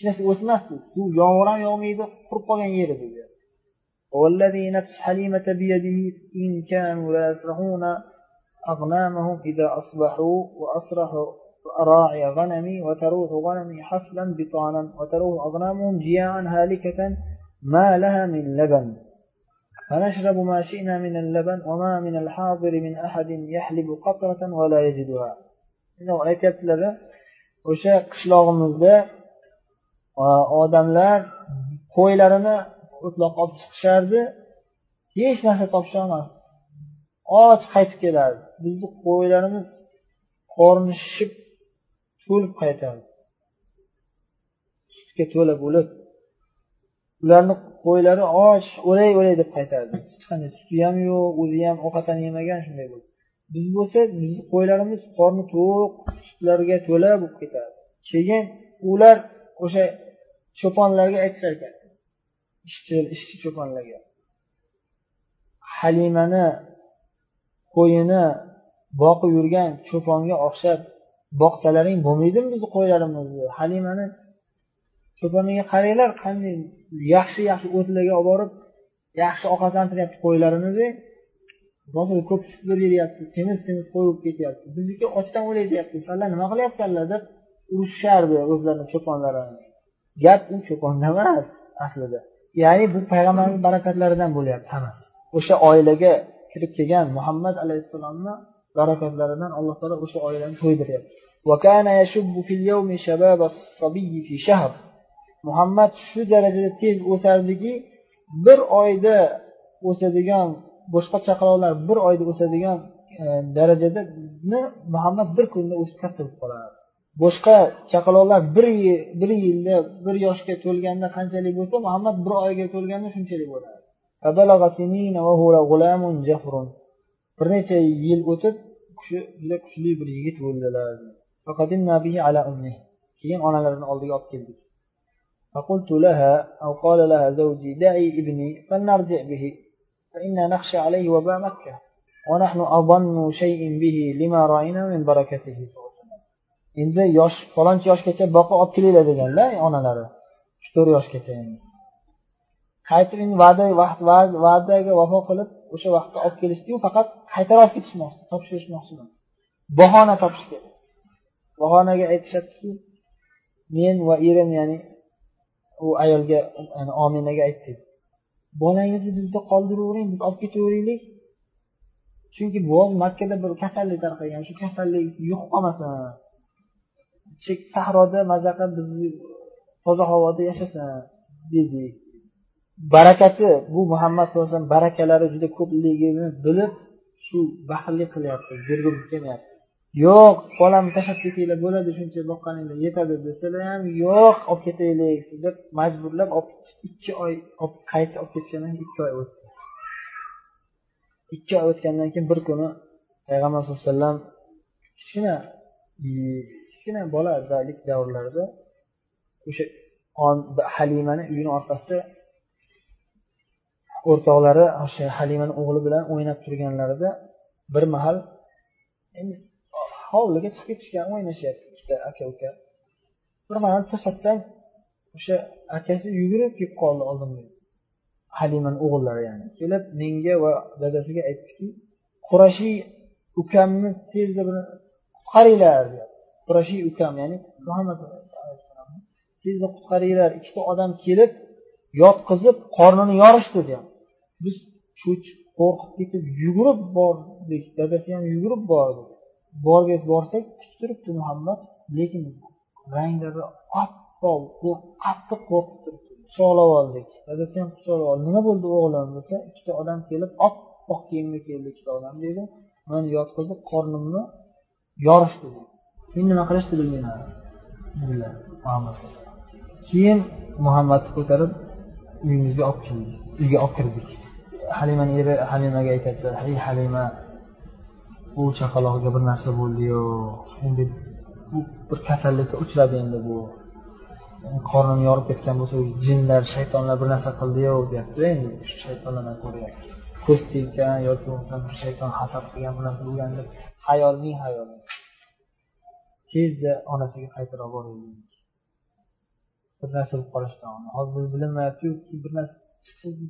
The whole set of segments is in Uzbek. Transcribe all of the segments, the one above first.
hech narsa o'smasdi suv yomg'ir ham yog'maydi qurib qolgan yer edi والذي نفس حليمة بيده إن كانوا لا يسرحون أغنامهم إذا أصبحوا وأصرحوا راعي غنمي وتروح غنمي حفلا بطانا وتروح أغنامهم جياعا هالكة ما لها من لبن. فنشرب ما شئنا من اللبن وما من الحاضر من أحد يحلب قطرة ولا يجدها. aytyaptilar o'sha qishlog'imizda odamlar qo'ylarini o'tloqqa olib chiqishardi. Hech narsa topisholmasdi och qaytib kelardi. Bizni qo'ylarimiz qorni shishib to'lib qaytardi. Sutga to'la bo'lib ularni qo'ylari och o'lay o'lay deb qaytardi. Hech qanday? Suti ham yo'q o'zi ham ovqatdan yemagan shunday bo'ldi. Biz bo'lsa bizni qo'ylarimiz qorni to'q sutlarga to'la bo'lib ketardi. Keyin ular o'sha cho'ponlarga aytishar ekan ishchi ishchi cho'ponlarga. Halimani qo'yini boqib yurgan cho'ponga o'xshab boqsalaring bo'lmaydimi bizni qo'ylarimizni? Halimani cho'poniga qaranglar qanday yaxshi yaxshi o'tlarga olib borib yaxshi ovqatlantiryapti qo'ylarini ko'p sutlar beryapti semiz semiz qo'y bo'lib ketyapti. Bizniki ochdan o'lay deyapti sizlar nima qilyapsanlar deb urishishardi o'zlarini cho'ponlarini. Gap u cho'ponda emas aslida. Ya'ni bu payg'ambarimiz barakatlaridan bo'lyapti hammasi. O'sha oilaga kirib kelgan muhammad alayhissalomni barakatlaridan alloh taolo o'sha oilani to'ydiryapti. Muhammad shu darajada tez o'sardiki bir oyda o'sadigan boshqa chaqaloqlar bir oyda o'sadigan e, darajada muhammad bir kunda o'sib katta bo'lib qoladi. boshqa chaqaloqlar bir yil bir yilda bir yoshga to'lganda qanchalik bo'lsa muhammad bir oyga to'lganda shunchalik bo'ladi bir necha yil o'tib kishi juda kuchli bir yigit bo'ldilar keyin onalarini oldiga olib keldik فقلت لها أو قال لها زوجي دعي ابني فلنرجع به فإنا نخشى عليه وباء مكة ونحن أظن شيء به لما رأينا من بركته endi yosh falonchi yoshgacha boqib olib kelinglar deganlar e, onalari. Uch to'rt yoshgacha qaytib endi va'da va'daga vafo qilib o'sha vaqtda olib kelishdiyu faqat qaytarib olib ketishmoqchi topshirishmoqchi bahona topish kerak bahonaga aytishadiki men va erim ya'ni u ayolga yani ominaga aytdik. Bolangizni bizda qoldiravering biz olib ketaveraylik chunki bu makkada bir kasallik tarqagan shu kasallik yo'q qolmasin. Sahroda maza qilib bizni toza havoda yashasin dedik barakati bu muhammad sallallohu alayhi vasallam barakalari juda ko'pligini bilib shu baxillik qilyapti bergimiz kelmayapti. Yo'q bolamni tashlab ketinglar bo'ladi shuncha boqqaninglar yetadi desalar ham yo'q olib ketaylik deb majburlab ikki oy qayta olib ketishgandan keyin ikki oy o'tdi. Ikki oy o'tgandan keyin bir kuni payg'ambar sallallohu alayhi vasallam kichkina kichkina boladalik davrlarida o'sha halimani uyini orqasida o'rtoqlari o'sha halimani o'g'li bilan o'ynab turganlarida bir mahal hovliga chiqib ketishgan o'ynashyapti ikkita aka uka bir mahal to'satdan o'sha akasi yugurib kelib qoldi oldimga. Halimani o'g'illari ya'ni. Kelib menga va dadasiga aytdiki qurashiy ukamni tezda buni qutqaringlar qurashiy ukam ya'ni muhammad tezda qutqaringlar ikkita odam kelib yotqizib qornini yorishdi deyapti. Biz cho'chib qo'rqib ketib yugurib bordik dadasi ham yugurib bordi. Borgach borsak tik turibdi muhammad lekin ranglari oppoq qattiq qo'rqib turibdi. Quchoqlab oldik dadasi ham quchoqlab oldi. Nima bo'ldi o'g'lim desa ikkita odam kelib oppoq kiyimda keldi ikkita odam deydi mani yotqizib qornimni yorishdi keyin nima qilishdi bilmayman keyin muhammadni ko'tarib uyimizga olib keldik. Uyga olib kirdik. Halimani eri halimaga aytyaptilar hey halima bu chaqaloqga bir narsa bo'ldiyu endi bu bir kasallikka uchradi endi bu. Qornini yorib ketgan bo'lsa jinlar shaytonlar bir narsa qildiyu deyapti endi. Shu shaytonlardan ko'ryapti ko'z tekkan yoki bo'lmasam shayton hasad qilgan bir narsa bo'lgan deb hayolning hayoli tezda onasiga qaytarib yuboraylik bir narsa bo'lib qolishdan hozir biz bilinmayaptiyu bir narsa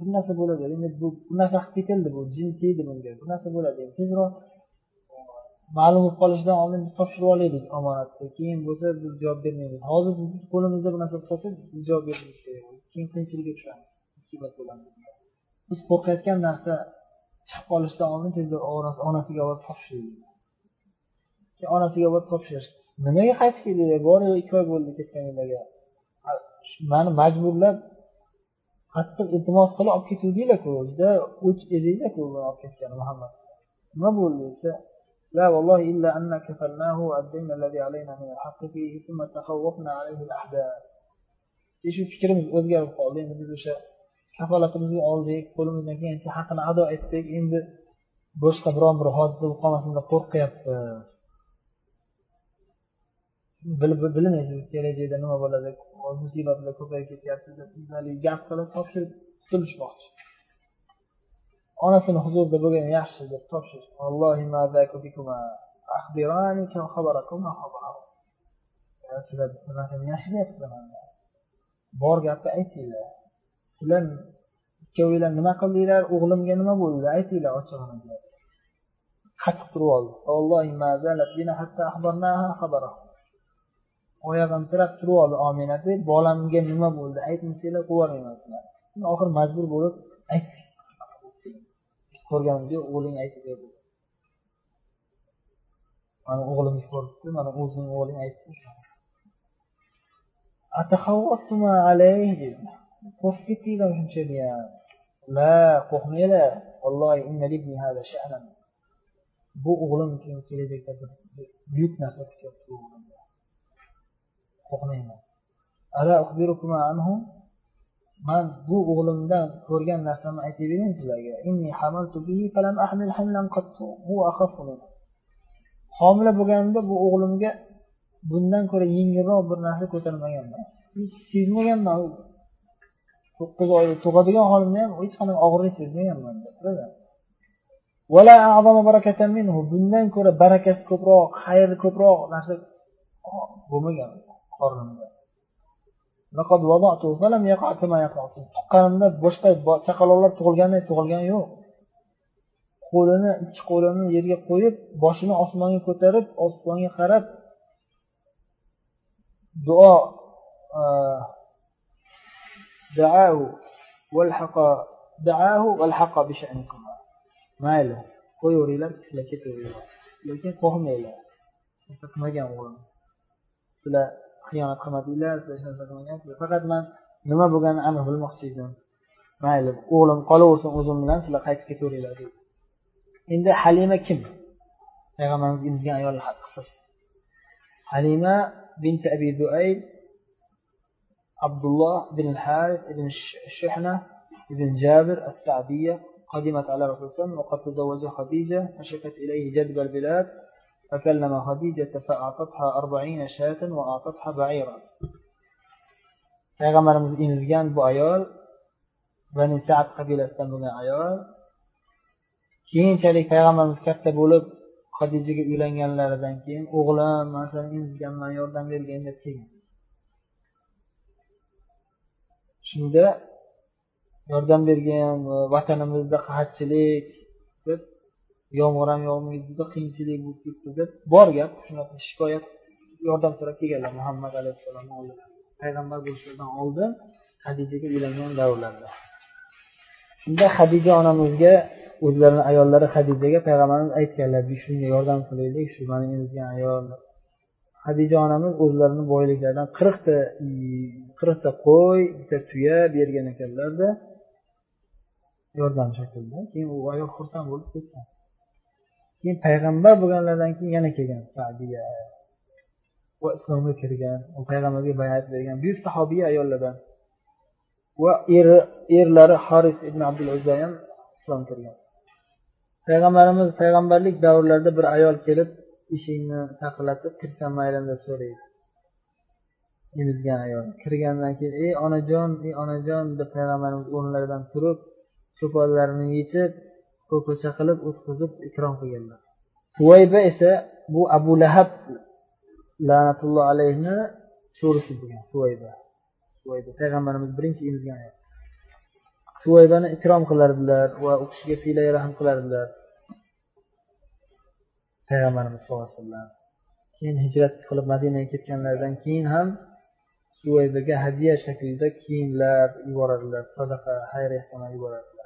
bir narsa bo'ladi. Endi bu bu narsa qilib ketildi bu jin tegdi bunga. Bir narsa bo'ladi. Tezroq ma'lum bo'lib qolishidan oldin biz topshirib olaylik omonatni. Keyin bo'lsa biz javob bermaymiz. Hozir qo'limizda bir narsa bo'lib qolsa biz javob berishimiz kerak. Keyin qiyinchilikka tushamiz. Musibat bo'ladi biz qo'rqayotgan narsa chiqib qolishidan oldin tezda onasiga olib keyin onasiga borib topshirishdi. nimaga qaytib keldinglar bor ikki oy bo'ldi ketganinglarga mani majburlab qattiq iltimos qilib olib ketuvdinglarku juda o'ch edinglarku olib ketgan muhammad nima bo'ldi desa لا والله إلا أن كفلناه وأدينا الذي علينا من الحق فيه ثم تخوفنا عليه الأحداث shu fikrimiz o'zgarib qoldi endi biz o'sha kafolatimizni oldik qo'limizdan kelgancha haqini ado etdik endi boshqa biron bir hodisa bo'lib qolmasin deb qo'rqyapmiz bilmaysiz kelajakda nima bo'ladi musibatlar ko'payib ketyapti deb gap qilib topshirib qutulishmoqchi onasini huzurida bo'lgan yaxshi deb topshirish. Sizlar bir yashiryapsizlar bor gapni aytinglar. Sizlar ikkovinglar nima qildinglar? O'g'limga nima bo'ldi? Aytinglar ochig'ini qattiq turib oldi. Oyog'imtirab turib oldi omina deb bolamga nima bo'ldi? Aytmasanglar qo'yvormayman sizlarni oxiri majbur bo'lib aytdik ko'rganimda o'g'ling aytib berdi mana o'g'limiz ko'ribdi mana o'zing o'g'ling aytdi. Qo'rqib ketdinglar shunchayam la qo'rqmanglar. Bu o'g'lim uchun kelajakda bir buyuk narsa kutyapti qo'rqmayman man bu o'g'limdan ko'rgan narsamni aytib bering sizlarga. Homila bo'lganimda bu o'g'limga bundan ko'ra yengilroq bir narsa ko'tarmaganman. Hech sezmaganman to'qqiz oy tug'adigan holimda ham hech qanaqa og'irlik sezmaganman bundan ko'ra barakasi ko'proq xayri ko'proq narsa bo'lmagan. Qornimda tuqqanimda boshqa chaqaloqlar tug'ilganday tug'ilgani yo'q. Qo'lini ikki qo'lini yerga qo'yib boshini osmonga ko'tarib osmonga qarab duo mayli qo'yaveringlar sizlar ketaveringlar lekin qo'rqmanglar. Qilmagan o'g'lim. Sizlar xiyonat qilmadinglar sizlar hech narsa qilmagansizlar faqat man nima bo'lganini aniq bilmoqchi edim mayli o'g'lim qolaversin o'zim bilan sizlar qaytib ketaveringlar deydi endi halima kim payg'ambarimiz emizgan ayollar qissasi halima bint abi duayb abdulloh ibn الحارث ibn الشحنة ibn جابر السعدية قدمت على رسول الله وقد تزوج خديجة فشكت إليه جدب البلاد فكلم خديجة فأعطتها أربعين شاة وأعطتها بعيرا payg'ambarimiz emizgan bu ayol bani sad qabilasidan bo'lgan ayol keyinchalik payg'ambarimiz katta bo'lib hadijaga uylanganlaridan keyin o'g'lim man seni emizganman yordam bergin deb kelgan shunda yordam bergan vatanimizda qahatchilik deb yomg'ir ham yog'maydi juda qiyinchilik bo'lib ketdi deb bor gap. Shunaqa shikoyat yordam so'rab kelganlar muhammad alayhissalomni oldiga payg'ambar bo'lishlaridan oldin hadijaga uylangan davrlarida shunda hadija onamizga o'zlarini ayollari hadijaga payg'ambarimiz aytganlar shunga yordam qilaylik shu mani emizgan ayol. Hadija onamiz o'zlarini boyliklaridan qirqta qirqta qo'y bitta tuya bergan ekanlarda yordam shaklida keyin u ayol xursand bo'lib ketgan. Keyin payg'ambar bo'lganlaridan keyin yana kelgan sadiya va islomga kirgan u payg'ambarga bayat bergan buyuk sahobiya ayollardan. Va eri erlari haris ibn abdul uzza ham islom kirgan. Payg'ambarimiz payg'ambarlik davrlarida bir ayol kelib eshikni taqillatib kirsam maylimi deb so'raydi. Emizgan ayol kirgandan keyin ey onajon ey onajon deb payg'ambarimiz o'rnlaridan turib cho'ponlarini yechib ko'cha qilib o'tqizib ikrom qilganlar. Suvayba esa bu abu lahab la'natulloh alayhini sho'risi bo'lgan suvayba payg'ambarimiz birinchi emizgan ayol. Suvaybani ikrom qilardilar va u kishiga siylay rahm qilardilar. Payg'ambarimiz sallallohu alayhi vasallam keyin hijrat qilib madinaga ketganlaridan keyin ham suvaybaga hadya shaklida kiyimlar yuboradilar sadaqa xayr ehsonlar yuboradilar.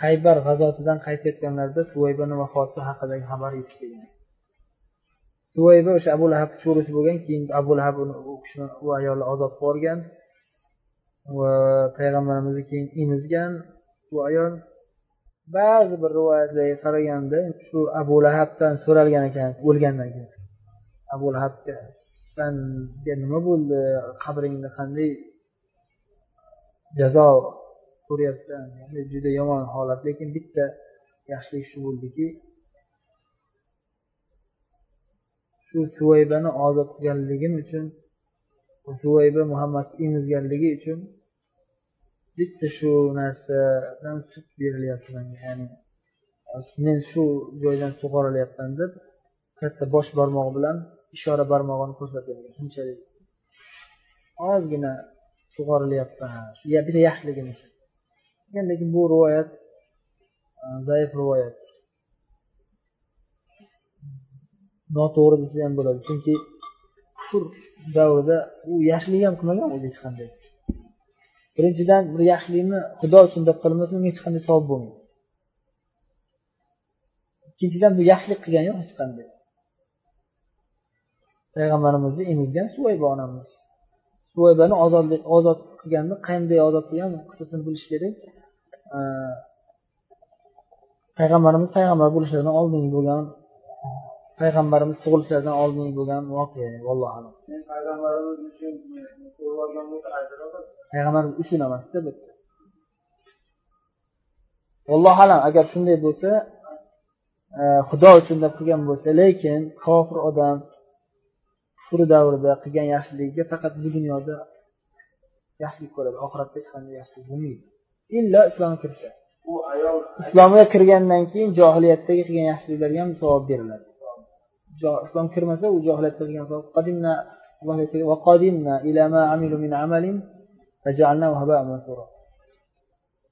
Haybar g'azotidan qaytayotganlarida suvaybani vafoti haqidagi xabar yetib kelgan. Suvayba o'sha abu lahab cho'risi bo'lgan keyin abu lahab u kishini u ayolni ozod qilib yuborgan va payg'ambarimizni keyin emizgan u ayol. Ba'zi bir rivoyatlarga qaraganda shu abu lahabdan so'ralgan ekan o'lgandan keyin. Abu lahabga sanga nima bo'ldi? Qabringda qanday jazo ko'ryapsan juda yomon holat lekin bitta yaxshilik shu bo'ldiki. Shu suvaybani ozod qilganligim uchun suvayba muhammad emizganligi uchun bitta shu narsadan sut berilyapti manga ya'ni men shu joydan sug'orilyapman deb katta bosh barmog'i bilan ishora barmog'ini ko'rsatadi shunchalik ozgina sug'orilyapman. Bitta yaxshiligini lekin bu rivoyat e, zaif rivoyat. Noto'g'ri desa ham bo'ladi chunki kufr davrida u yaxshilik ham qilmagan o'zi hech qanday. Birinchidan bir yaxshilikni xudo uchun deb qilmasa unga hech qanday savob bo'lmaydi. Ikkinchidan bu yaxshilik qilgani yo'q hech qanday. Payg'ambarimizni emizgan suvayba onamiz. Suvaybani ozodlik ozod qilganni qanday ozod qilgan qissasini bilish kerak. Payg'ambarimiz payg'ambar bo'lishlaridan oldingi bo'lgan payg'ambarimiz tug'ilishlaridan oldingi bo'lgan voqea vallohu alam. Payg'ambarimiz uchun payg'ambarimiz uchun emasda bitta vallohu alam agar shunday bo'lsa xudo uchun deb qilgan bo'lsa lekin kofir odam kufr davrida qilgan yaxshiligiga faqat bu dunyoda yaxshilik ko'radi oxiratda hech qanday yaxshilik bo'lmaydi. Illo islomga kirsa u ayol islomga kirgandan keyin johiliyatdagi qilgan yaxshiliklarga ham savob beriladi. Islom kirmasa u johiliyatda qilgan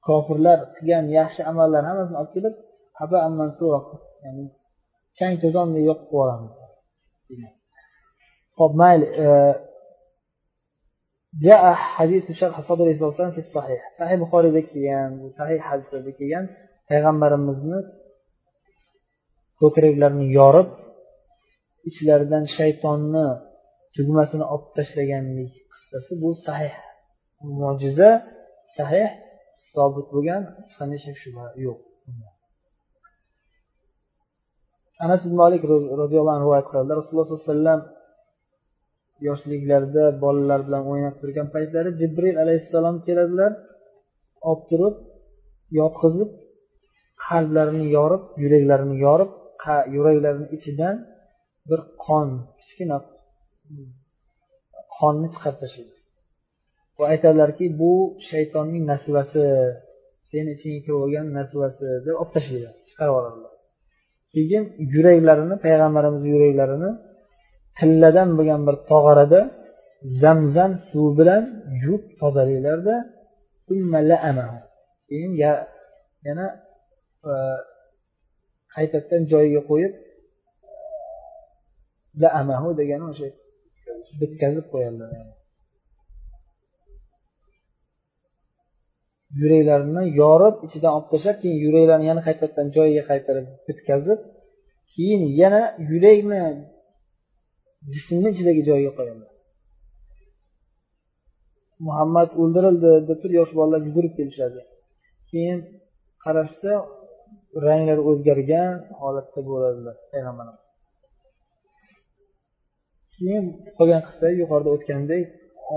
kofirlar qilgan yaxshi amallarni hammasini olib kelib haba ya'ni chang to'zonday yoqib yuboramiz ho'p mayli جاء حديث شرح صدر صلى الله عليه وسلم في الصحيح صحيح buxoriyda kelgan sahih hadislarda kelgan payg'ambarimizni ko'kraklarini yorib ichlaridan shaytonni tugmasini olib tashlaganlik qissasi bu sahih mo'jiza sahih sobit bo'lgan hech qanday shak shubha yo'q anas ibn molik roziyallohu anhu rivoyat qiladilar rasululloh sollallohu alayhi vasallam yoshliklarida bolalar bilan o'ynab turgan paytlari jibril alayhissalom keladilar olib turib yotqizib qalblarini yorib yuraklarini yorib yuraklarini ichidan bir qon kichkina qonni chiqarib tashlaydi va aytadilarki bu shaytonning nasvasi seni ichingga kirib olgan nasvasi deb olib tashlaydi chiqarib yuboradilar keyin yuraklarini payg'ambarimizni yuraklarini tilladan bo'lgan bir tog'orada zamzam suvi bilan yuvib tozalanglarda keyin yana e, qaytadan joyiga qo'yib laamahu degani o'sha bitkazib qo'yadilar yuraklarini yorib ichidan olib tashlab keyin yuraklarni yana qaytadan joyiga qaytarib bitkazib keyin yana yurakni jismni ichidagi joyiga qo'yadilar muhammad o'ldirildi deb turib yosh bolalar yugurib kelishadi. Keyin qarashsa ranglari o'zgargan holatda bo'ladilar payg'ambarimiz keyin qolgan qissa yuqorida o'tgandek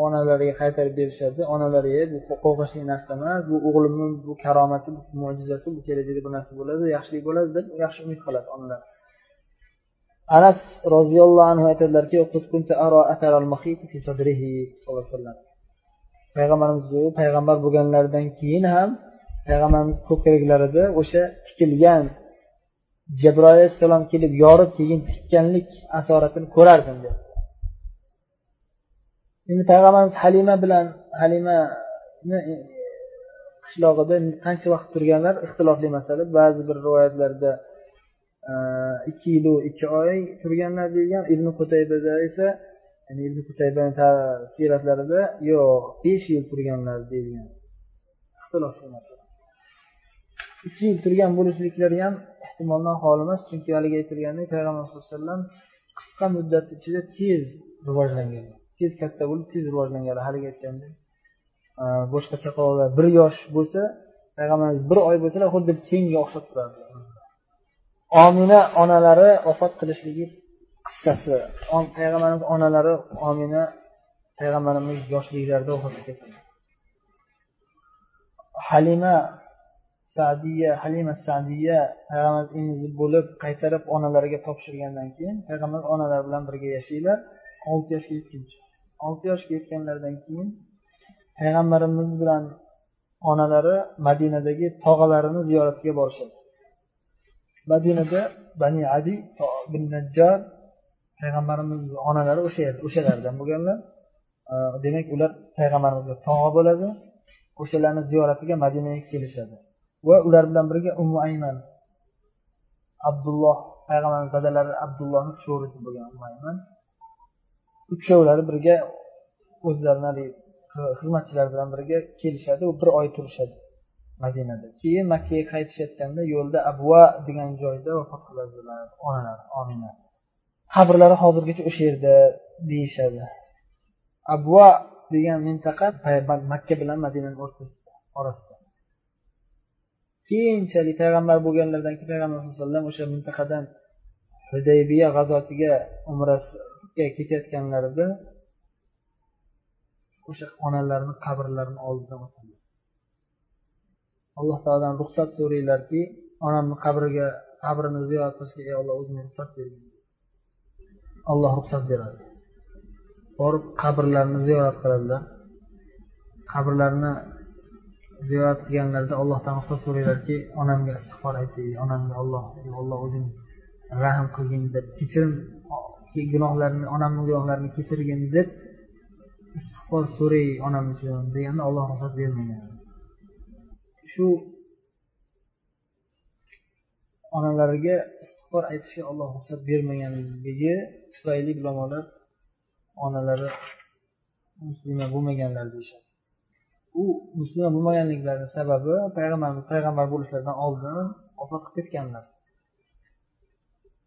onalariga qaytarib berishadi. Onalari bu qo'rqinchli narsa emas bu o'g'limni bu karomati bu mo'jizasi bu kelajakda bu narsa bo'ladi yaxshilik bo'ladi deb yaxshi umid qiladi onalar. Anas roziyallohu anhu aytadilarki payg'ambarimiz payg'ambar bo'lganlaridan keyin ham payg'ambarimiz ko'kraklarida o'sha tikilgan jabroil alayhissalom kelib yorib keyin tikkanlik asoratini ko'rardim dedi. Endi payg'ambarimiz halima bilan halimani e, qishlog'ida qancha vaqt turganlar ixtilofli masala. Ba'zi bir rivoyatlarda ikki yilu ikki oy turganlar deyilgan. Ibn qutaybada esa ya'ni ibn qutaybani siyratlarida yo'q besh yil turganlar deyilgan. Ixtilofli masala ikki yil turgan bo'lishliklari ham ehtimoldan xoli emas chunki haligi aytilgandek payg'ambar sallallohu alayhi vasallam qisqa muddat ichida tez rivojlangan. Tez katta bo'lib tez rivojlanganlar. Haligi aytgandek boshqacha qilib bir yosh bo'lsa payg'ambarimiz bir oy bo'lsalar xuddi tenga o'xshab turadi omina onalari vafot qilishligi qissasi. Payg'ambarimiz onalari omina payg'ambarimiz yoshliklarida vafot etgan halima sadiya halima sadiya payg'ambarimiz emizi bo'lib qaytarib onalariga topshirgandan keyin payg'ambar onalar bilan birga yashanglar olti yoshga yetguncha olti yoshga yetganlaridan keyin payg'ambarimiz bilan onalari madinadagi tog'alarini ziyoratiga borishadi. Madinada bani adi bin najjar payg'ambarimiz onalari o'sha yer o'shalardan bo'lganlar. Demak ular payg'ambarimizga tog'a bo'ladi o'shalarni ziyoratiga madinaga kelishadi. Va ular bilan birga umu ayman abdulloh payg'ambarimiz dadalari abdullohni cho'risi bo'lgan umayman uchovlari birga o'zlarini xizmatchilar bilan birga kelishadi u bir oy turishadi. Madinada. Keyin makkaga qaytishayotganda yo'lda abva degan joyda vafot qiladilar. Onalar omina qabrlari hozirgacha o'sha yerda deyishadi. Abva degan mintaqa makka bilan madinani o'rtasida orasida. Keyinchalik payg'ambar bo'lganlaridan keyin payg'ambar sallallohu alayhi vasallam o'sha mintaqadan hudaybiya g'azotiga umrasiga ketayotganlarida o'sha onalarni qabrlarini oldidan o'tadi alloh taolodan ruxsat so'ranglarki onamni qabriga qabrini ziyorat qilishga ey olloh o'zing ruxsat bergin alloh ruxsat beradi. Borib qabrlarni ziyorat qiladilar. Qabrlarni ziyorat qilganlarida allohdan ruxsat so'ranglarki onamga istig'for ayting onamga olloh alloh o'zing rahm qilgin deb kechirim gunohlarini onamni gunohlarini kechirgin deb istig'for so'ray onam uchun deganda olloh ruxsat bermagan shu onalariga istig'for aytishga olloh ruxsat bermaganligi tufayli ulamolar onalari musulmon bo'lmaganlar deyishadi. U musulmon bo'lmaganliklari sababi payg'ambarimiz payg'ambar bo'lishlaridan oldin vafot qilib ketganlar.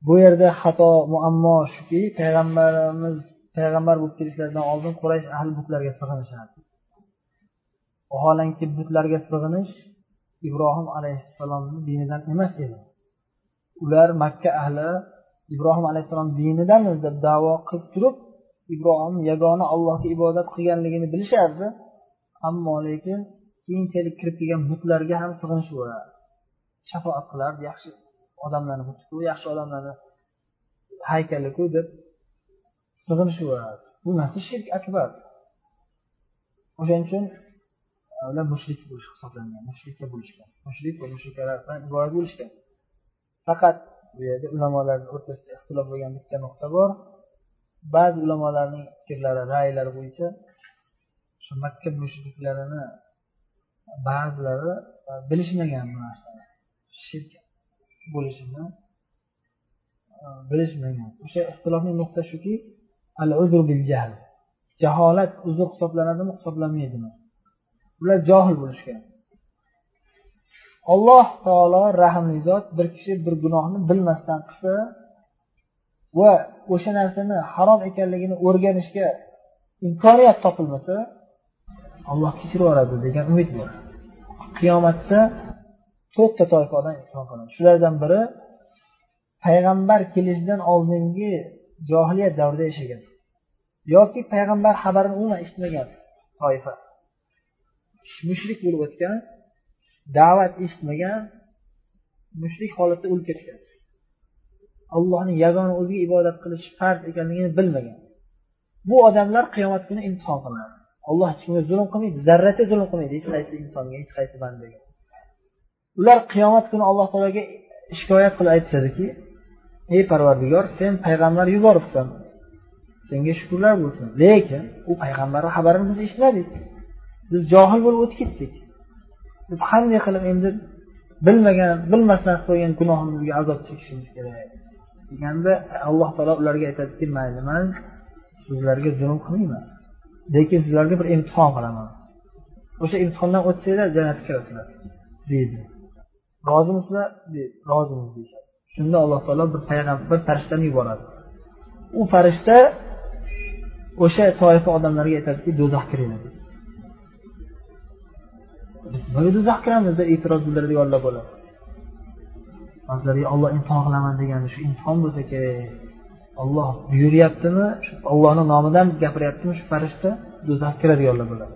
Bu yerda xato muammo shuki payg'ambarimiz payg'ambar bo'lib kelishlaridan oldin quraysh ahli butlarga sig'inishardi. Vaholanki butlarga sig'inish ibrohim alayhissalomni dinidan emas edi. Ular makka ahli ibrohim alayhissalom dinidan deb davo qilib turib ibrohim yagona allohga ibodat qilganligini bilishardi. Ammo lekin keyinchalik kirib kelgan butlarga ham sig'inishib shafoat qilardi yaxshi odamlarni butiku yaxshi odamlarni haykaliku deb sig'inishyapti bu narsa shirk akbar. O'shaning uchun ular mushrik bo'lish hisoblangan mushrikka bo'lishgan. Mushrik va mushrikalardan iborat bo'lishgan. Faqat bu yerda ulamolarni o'rtasida ixtilof bo'lgan bitta nuqta bor. Ba'zi ulamolarning fikrlari ra'ylari bo'yicha shu makka mushriklarini ba'zilari bilishmagan bu narsani. Shirk bo'lishini e, bilishmagan. O'sha ixtilofli nuqta shuki al uzr bil jahl jaholat uzr hisoblanadimi hisoblanmaydimi? Ular johil bo'lishgan. Alloh taolo rahmli zot bir kishi bir gunohni bilmasdan qilsa va o'sha narsani harom ekanligini o'rganishga imkoniyat topilmasa alloh kechirib yuboradi degan umid bor. Qiyomatda to'rtta toifadan imtihon qiladi. Shulardan biri payg'ambar kelishidan oldingi johiliyat davrida yashagan yoki payg'ambar xabarini umuman eshitmagan toifa. Mushrik bo'lib o'tgan da'vat eshitmagan mushrik holatda o'lib ketgan. Allohning yagona o'ziga ibodat qilish farz ekanligini bilmagan. Bu odamlar qiyomat kuni imtihon qilinadi. Alloh hech kimga zulm qilmaydi zarracha zulm qilmaydi hech qaysi insonga hech qaysi bandaga. Ular qiyomat kuni alloh taologa shikoyat qilib aytishadiki ey parvardigor sen payg'ambar yuboribsan. Senga shukurlar bo'lsin. Lekin u payg'ambarni xabarini biz eshitmadik. Biz johil bo'lib o'tib ketdik. Biz qanday qilib endi bilmagan bilmasdan qilib qo'ygan gunohimizga azob chekishimiz kerak? Deganda alloh taolo ularga aytadiki mayli man sizlarga zulm qilmayman lekin sizlarga bir imtihon qilaman. O'sha imtihondan o'tsanglar jannatga kirasizlar deydi. Rozimisizlar rozimiz deyishadi. Shunda alloh taolo bir payg'ambar bir farishtani yuboradi u farishta o'sha toifa odamlarga aytadiki do'zaxga kiringlar biz nimaga do'zaxga kiramiz deb e'tiroz bildiradiganlar bo'ladi. Olloh imtihon qilaman degani shu imtihon bo'lsa kerak. Olloh buyuryaptimi shu ollohni nomidan gapiryaptimi shu farishta do'zaxga kiradiganlar bo'ladi.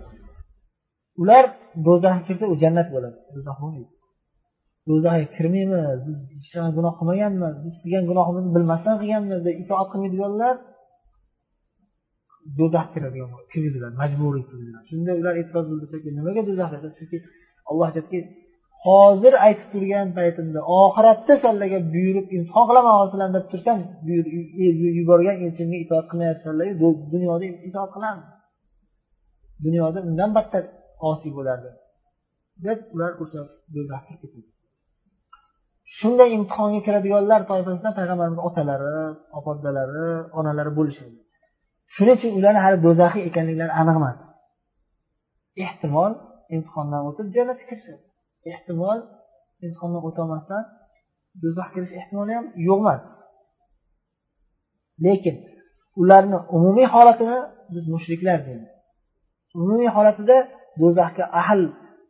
Ular do'zaxga kirsa u jannat bo'ladi. Do'zax bo'lmaydi. Do'zaxga kirmaymiz biz hech qanaqa gunoh qilmaganmiz biz qilgan gunohimizni bilmasdan qilganmiz deb itoat qilmaydiganlar do'zax kiradigan kirgiziladi majburiy kirgiziladi shunda ular e'tiroz bildirsaki nimaga do'zax desa? Chunki alloh aytadiki hozir aytib turgan paytimda oxiratda sizlarga buyurib imtihon qilaman sizlarni deb tursam e, yuborgan elchimga itoat qilmayapsanlar dunyoda itoat qilamiz dunyoda undan battar osiy bo'lardi deb ular o'sha do'zaxga ketadi shunday imtihonga kiradiganlar toifasidan payg'ambarimiz otalari opa onalari bo'lishadi. Shuning uchun ularni hali do'zaxiy ekanliklari aniq emas. Ehtimol imtihondan o'tib jannatga kirishadi. Ehtimol imtihondan o'tolmasdan do'zaxga kirish ehtimoli ham yo'q emas. Lekin ularni umumiy holatini biz mushriklar deymiz. Umumiy holatida do'zaxga ahl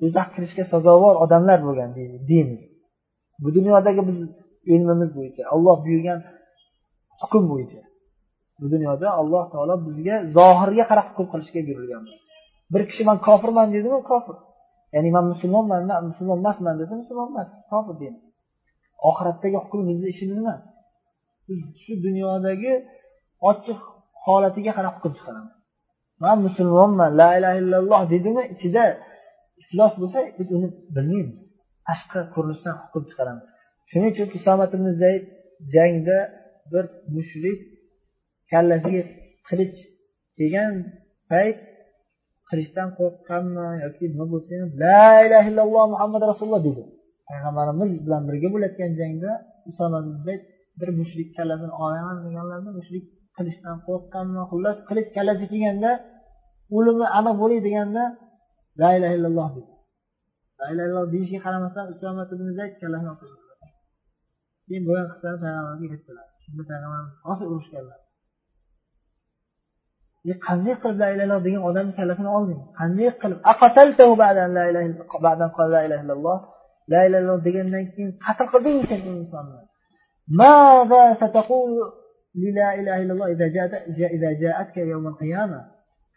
do'zaxga kirishga sazovor odamlar bo'lgan deymiz. Bu dunyodagi biz ilmimiz bo'yicha olloh buyurgan hukm bo'yicha. Bu dunyoda alloh taolo bizga zohirga qarab hukm qilishga buyurilganmiz bir kishi man kofirman deydimi kofir. Ya'ni man musulmonman musulmon emasman desa musulmon emas kofir deymiz oxiratdagi hukm bizni ishimiz emas biz shu dunyodagi ochiq holatiga qarab hukm chiqaramiz. Man musulmonman la ilaha illalloh deydimi ichida iflos bo'lsa biz uni bilmaymiz. Tashqi ko'rinishdan hukm chiqaramiz. Shuning uchun usomat ibn zayd jangda bir mushrik kallasiga qilich kelgan payt qilichdan qo'rqqanmi yoki nima bo'lsa ham la ilaha illalloh muhammad rasululloh dedi. Payg'ambarimiz bilan birga bo'layotgan jangda usoma bir mushrik kallasini olaman deganlarida mushrik qilichdan qo'rqqanmi xullas qilich kallasiga kelganda o'limi aniq bo'lay deganda la ilaha illalloh dedi. La ilaha illalloh deyishiga qaramasdan usoma ibn zayd kallasini keyin bo'lgan qissani payg'ambarga aytdilar. Shunda payg'ambarimiz rosa urushganlar. qanday qilib la ilaha illalloh degan odamni kallasini olding qanday qilib la ilaha illalloh la ilaha illalloh degandan keyin qatl qilding sen u insonni ماذا ستقول للا إله إلا الله إذا جاءت إذا جاءتك يوم القيامة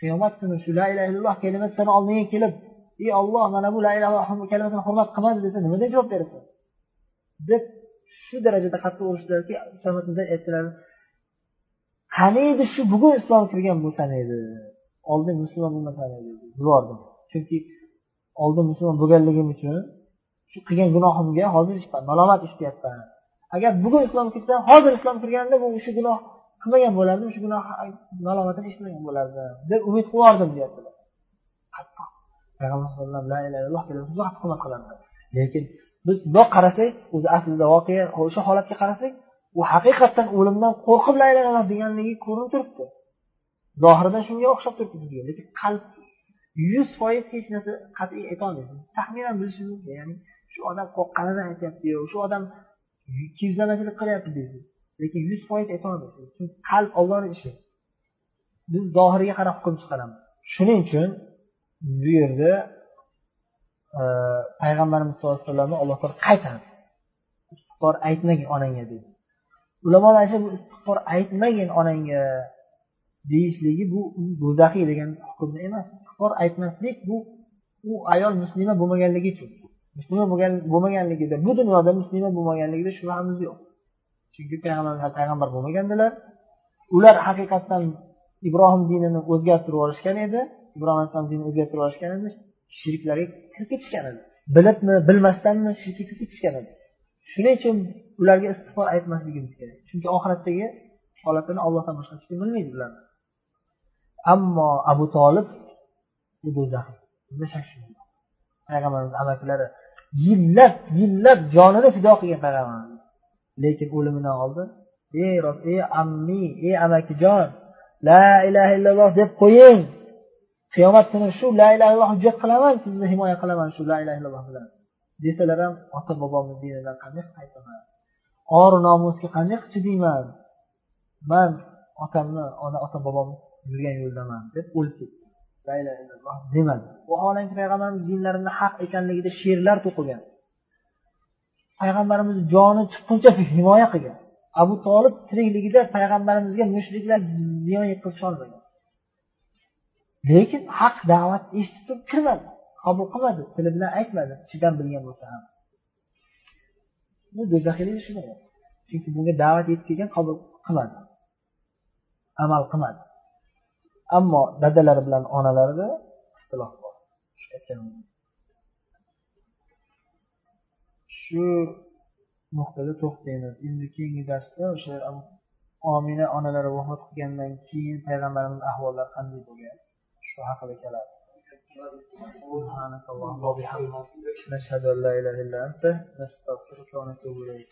qiyomat kuni shu la ilaha illalloh kalimasi sani oldingga kelib ey olloh mana bu la ilaha kalimasini hurmat qilmadi desa nima deb javob berasan deb shu darajada qattiq urishdilarki aytdilar qani edi shu bugun islom kirgan bo'lsan edi oldin musulmon bo'lmasan edi yubordim chunki oldin musulmon bo'lganligim uchun shu qilgan gunohimga hozir malomat eshityapman agar bugun islom kirsam hozir islom kirganda bu shu gunoh qilmagan bo'lardim shu gunoh malomatini eshitmagan bo'lardim deb umid qilib deyaptilar payg'ambar alayhivasallam la ilaha illalloh hurmat qiladilar lekin biz bundoq qarasak o'zi aslida voqea o'sha holatga qarasak u haqiqatdan o'limdan qo'rqib la ilaha illalloh deganligi ko'rinib turibdi. Zohiridan shunga o'xshab turibdi bizga. Lekin qalb yuz foiz hech narsa qat'iy aytolmaysiz taxminan bilishingiz mumkin. Ya'ni shu odam qo'rqqanidan aytyaptiyu shu odam kiyizlamachilik qilyapti deysiz. Lekin yuz foiz aytolmaysiz chunki qalb ollohni ishi. Biz zohiriga qarab hukm chiqaramiz. Shuning uchun bu yerda e, payg'ambarimiz sallallohu alayhi vasallamni alloh taolo qaytardi. Istig'for aytmagin onangga dedi ulamolar aytsa bu istig'for aytmagin onangga deyishligi bu do'zaxiy degan hukmda emas. Istig'for aytmaslik bu u ayol muslima bo'lmaganligi uchun. Muslima bo'lmaganligida bu dunyoda muslima bo'lmaganligida shubhamiz yo'q. Chunki payg'ambar payg'ambar bo'lmagandilar. Ular haqiqatdan ibrohim dinini o'zgartirib yuborishgan edi. Ibrohim alayhisalom dinini o'zgartirib yuborishgan edi. Shirklarga kirib ketishgan edi. Bilibmi bilmasdanmi shirkka kirib ketishgan edi. Shuning uchun ularga istig'for aytmasligimiz kerak. Chunki oxiratdagi holatini ollohdan boshqa hech kim bilmaydi ularni ammo abu tolib u do'zax bunda shak payg'ambarimiz amakilari yillab yillab jonini fido qilgan payg'ambarimiz. Lekin o'limidan oldin ey ey ammi ey amakijon la ilaha illalloh deb qo'ying. Qiyomat kuni shu la ilaha illalloh hujjat qilaman sizni himoya qilaman shu la ilaha illalloh bilan. Desalar ham ota bobomni dinidan qanday qaytaman? Or nomusga qanday chidayman man otamni ona ota bobom yurgan yo'ldaman deb o'lib ketdi. La ilaha illalloh demadi vaholanki payg'ambarimiz dinlarini haq ekanligida she'rlar to'qigan. Payg'ambarimizni joni chiqquncha himoya qilgan. Abu tolib tirikligida payg'ambarimizga mushriklar ziyon yetkazisholmagan lekin haq da'vat eshitib turib kirmadi. Qabul qilmadi tili bilan aytmadi ichidan bilgan bo'lsa ham. Bu do'zaxiylik shunday chunki bunga da'vat yetib kelgan qabul qilmadi. Amal qilmadi. Ammo dadalari bilan onalarida ixtilof bor. Shu nuqtada to'xtaymiz. Endi keyingi darsda o'sha omina onalari vafot qilgandan keyin payg'ambarimiz ahvollari qanday bo'lgan? Shu haqida keladi. سبحانك اللهم وبحمدك نشهد ان لا اله الا انت نستغفرك ونتوب اليك